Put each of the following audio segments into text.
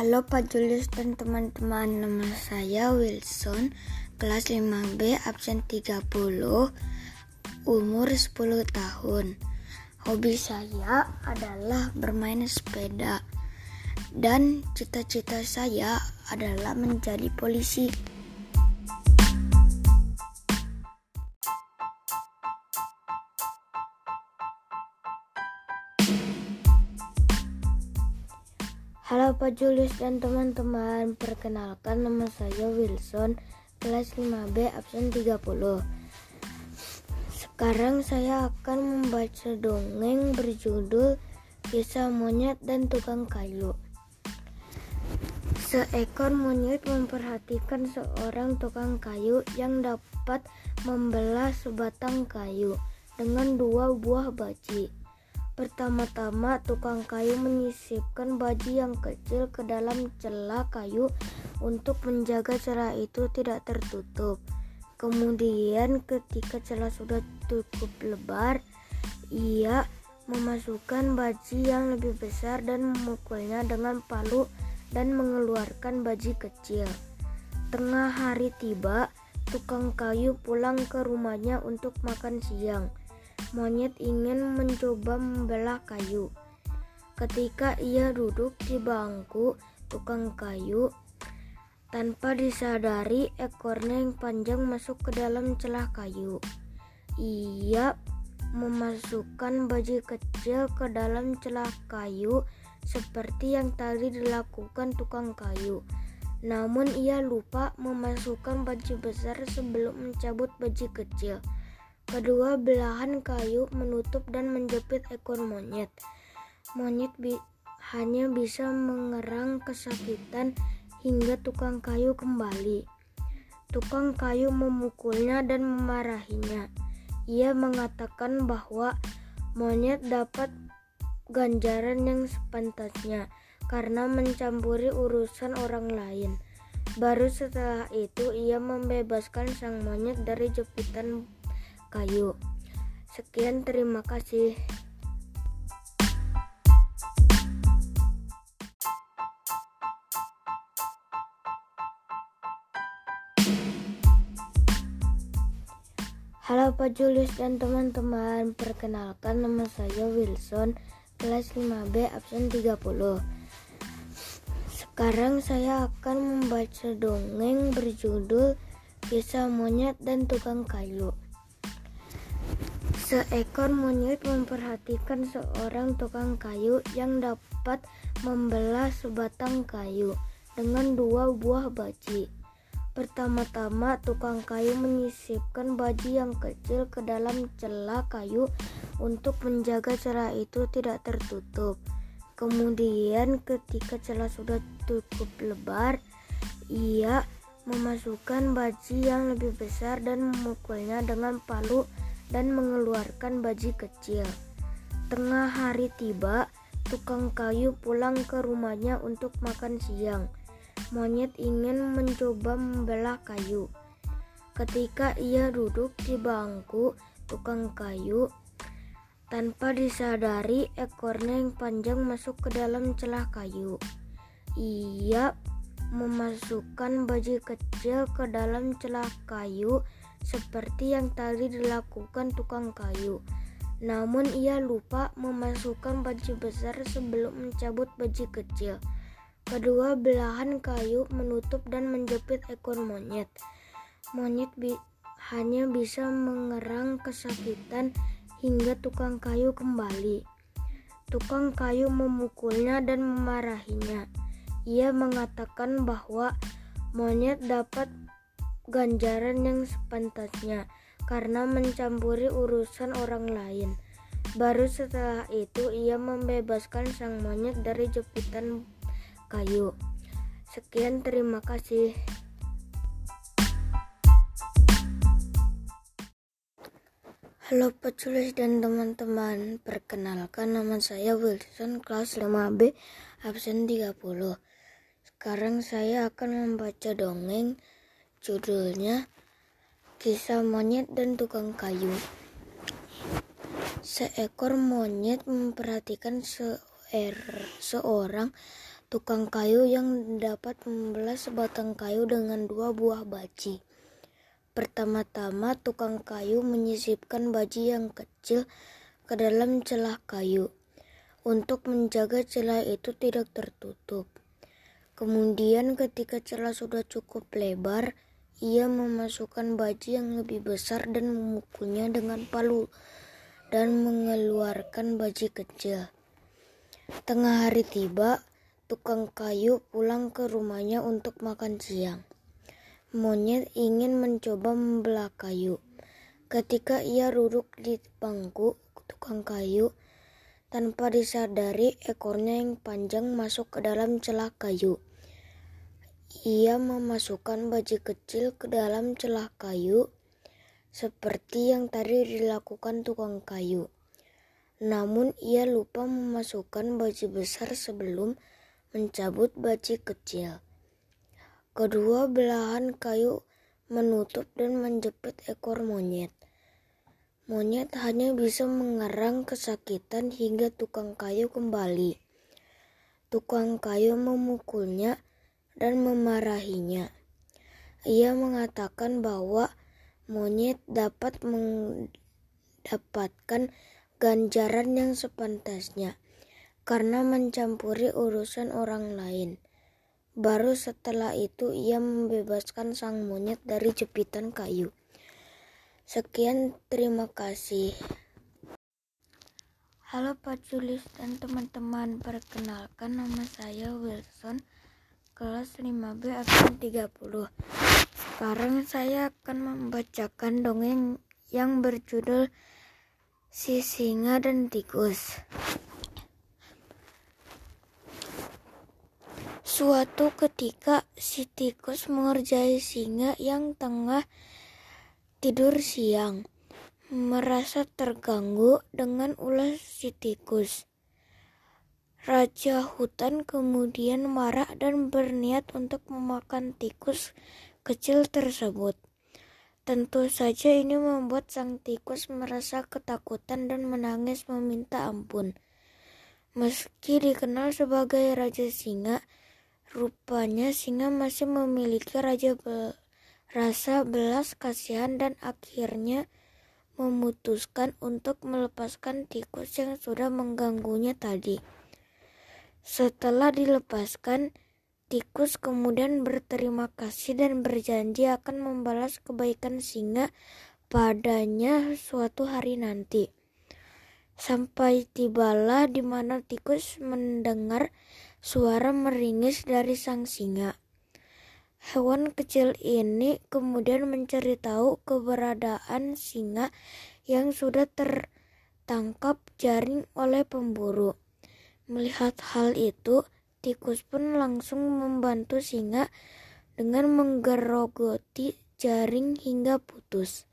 Halo Pak Julius dan teman-teman, nama saya Wilson, kelas 5B, absen 30, umur 10 tahun. Hobi saya adalah bermain sepeda dan cita-cita saya adalah menjadi polisi. Halo Pak Julius dan teman-teman, perkenalkan nama saya Wilson, kelas 5B, absen 30. Sekarang saya akan membaca dongeng berjudul Kisah Monyet dan Tukang Kayu. Seekor monyet memperhatikan seorang tukang kayu yang dapat membelah sebatang kayu dengan dua buah baji. Pertama-tama tukang kayu menyisipkan baji yang kecil ke dalam celah kayu untuk menjaga celah itu tidak tertutup. Kemudian ketika celah sudah cukup lebar, ia memasukkan baji yang lebih besar dan memukulnya dengan palu dan mengeluarkan baji kecil. Tengah hari tiba, tukang kayu pulang ke rumahnya untuk makan siang monyet ingin mencoba membelah kayu. Ketika ia duduk di bangku tukang kayu, tanpa disadari ekornya yang panjang masuk ke dalam celah kayu. Ia memasukkan baji kecil ke dalam celah kayu seperti yang tadi dilakukan tukang kayu. Namun ia lupa memasukkan baji besar sebelum mencabut baji kecil. Kedua belahan kayu menutup dan menjepit ekor monyet. Monyet bi hanya bisa mengerang kesakitan hingga tukang kayu kembali. Tukang kayu memukulnya dan memarahinya. Ia mengatakan bahwa monyet dapat ganjaran yang sepantasnya karena mencampuri urusan orang lain. Baru setelah itu ia membebaskan sang monyet dari jepitan kayu. Sekian, terima kasih. Halo Pak Julius dan teman-teman, perkenalkan nama saya Wilson, kelas 5B, absen 30. Sekarang saya akan membaca dongeng berjudul Kisah Monyet dan Tukang Kayu. Seekor monyet memperhatikan seorang tukang kayu yang dapat membelah sebatang kayu dengan dua buah baji. Pertama-tama, tukang kayu menyisipkan baji yang kecil ke dalam celah kayu untuk menjaga celah itu tidak tertutup. Kemudian, ketika celah sudah cukup lebar, ia memasukkan baji yang lebih besar dan memukulnya dengan palu dan mengeluarkan baji kecil. Tengah hari tiba, tukang kayu pulang ke rumahnya untuk makan siang. Monyet ingin mencoba membelah kayu. Ketika ia duduk di bangku tukang kayu, tanpa disadari ekornya yang panjang masuk ke dalam celah kayu. Ia memasukkan baji kecil ke dalam celah kayu seperti yang tadi dilakukan tukang kayu. Namun ia lupa memasukkan baji besar sebelum mencabut baji kecil. Kedua belahan kayu menutup dan menjepit ekor monyet. Monyet bi hanya bisa mengerang kesakitan hingga tukang kayu kembali. Tukang kayu memukulnya dan memarahinya. Ia mengatakan bahwa monyet dapat ganjaran yang sepantasnya karena mencampuri urusan orang lain. Baru setelah itu ia membebaskan sang monyet dari jepitan kayu. Sekian, terima kasih. Halo petulis dan teman-teman, perkenalkan nama saya Wilson kelas 5B absen 30. Sekarang saya akan membaca dongeng Judulnya Kisah Monyet dan Tukang Kayu. Seekor monyet memperhatikan seer, seorang tukang kayu yang dapat membelah sebatang kayu dengan dua buah baji. Pertama-tama tukang kayu menyisipkan baji yang kecil ke dalam celah kayu untuk menjaga celah itu tidak tertutup. Kemudian ketika celah sudah cukup lebar, ia memasukkan baji yang lebih besar dan memukulnya dengan palu dan mengeluarkan baji kecil. Tengah hari tiba, tukang kayu pulang ke rumahnya untuk makan siang. Monyet ingin mencoba membelah kayu. Ketika ia duduk di bangku tukang kayu, tanpa disadari ekornya yang panjang masuk ke dalam celah kayu. Ia memasukkan baji kecil ke dalam celah kayu, seperti yang tadi dilakukan tukang kayu. Namun ia lupa memasukkan baji besar sebelum mencabut baci kecil. Kedua belahan kayu menutup dan menjepit ekor monyet. Monyet hanya bisa mengerang kesakitan hingga tukang kayu kembali. Tukang kayu memukulnya dan memarahinya. Ia mengatakan bahwa monyet dapat mendapatkan ganjaran yang sepantasnya karena mencampuri urusan orang lain. Baru setelah itu ia membebaskan sang monyet dari jepitan kayu. Sekian, terima kasih. Halo Pak Julis dan teman-teman, perkenalkan nama saya Wilson, kelas 5B absen 30. Sekarang saya akan membacakan dongeng yang berjudul Si Singa dan Tikus. Suatu ketika si tikus mengerjai singa yang tengah tidur siang. Merasa terganggu dengan ulas si tikus. Raja hutan kemudian marah dan berniat untuk memakan tikus kecil tersebut. Tentu saja ini membuat sang tikus merasa ketakutan dan menangis meminta ampun. Meski dikenal sebagai Raja Singa, Rupanya singa masih memiliki raja be rasa belas kasihan dan akhirnya memutuskan untuk melepaskan tikus yang sudah mengganggunya tadi. Setelah dilepaskan, tikus kemudian berterima kasih dan berjanji akan membalas kebaikan singa padanya suatu hari nanti. Sampai tibalah di mana tikus mendengar suara meringis dari sang singa. Hewan kecil ini kemudian mencari tahu keberadaan singa yang sudah tertangkap jaring oleh pemburu. Melihat hal itu, tikus pun langsung membantu singa dengan menggerogoti jaring hingga putus.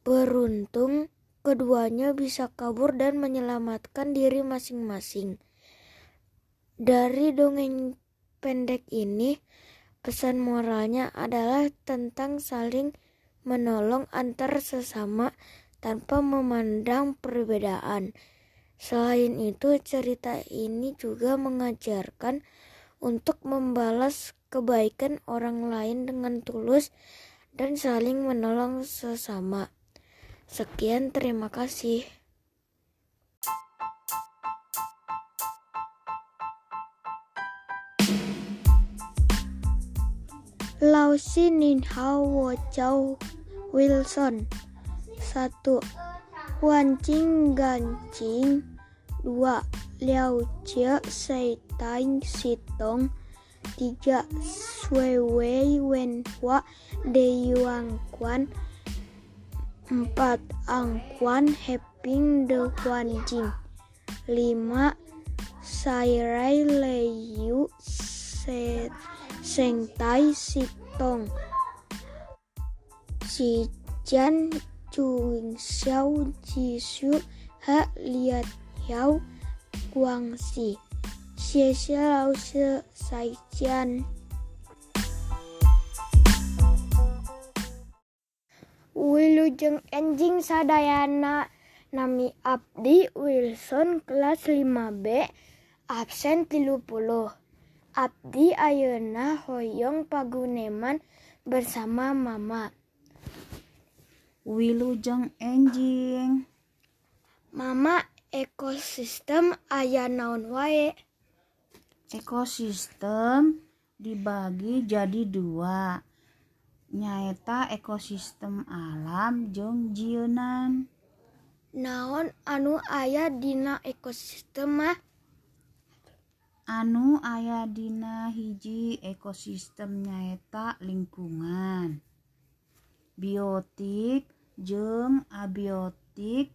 Beruntung, keduanya bisa kabur dan menyelamatkan diri masing-masing. Dari dongeng pendek ini, pesan moralnya adalah tentang saling menolong antar sesama tanpa memandang perbedaan. Selain itu, cerita ini juga mengajarkan untuk membalas kebaikan orang lain dengan tulus dan saling menolong sesama. Sekian, terima kasih. Lausi Ninhao Wilson 1 Wancing gancing. Dua Liao cie sei tai sitong tiga Sui wei wen hua de yuang kuan. Empat Angkuan heping de Wancing lima Sairai leyu se sengtai sitong si Jan Chuing Xiao Ji xu He liat Hiao Guang si Xie Xie Lao Xie Sai Jian. Wilujeng enjing sadayana Nami Abdi Wilson kelas 5B absen 30 Abdi Ayeuna Hoyong Paguneman bersama Mama. wilujeng enjing Mama ekosistem aya naon wae? Ekosistem dibagi jadi dua. Nyaeta ekosistem alam jeung jieunan. Naon anu aya dina ekosistem mah? Anu aya dina hiji ekosistem nyaeta lingkungan. Biotik jeung abiotik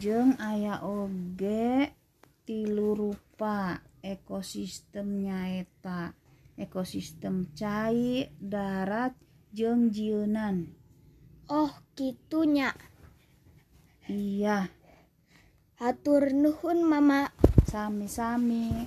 jeung aya oge tilu rupa ekosistem nyaeta ekosistem cai, darat, jeung jieunan. Oh, kitunya. Iya, Hatur nuhun Mama. sami-sami.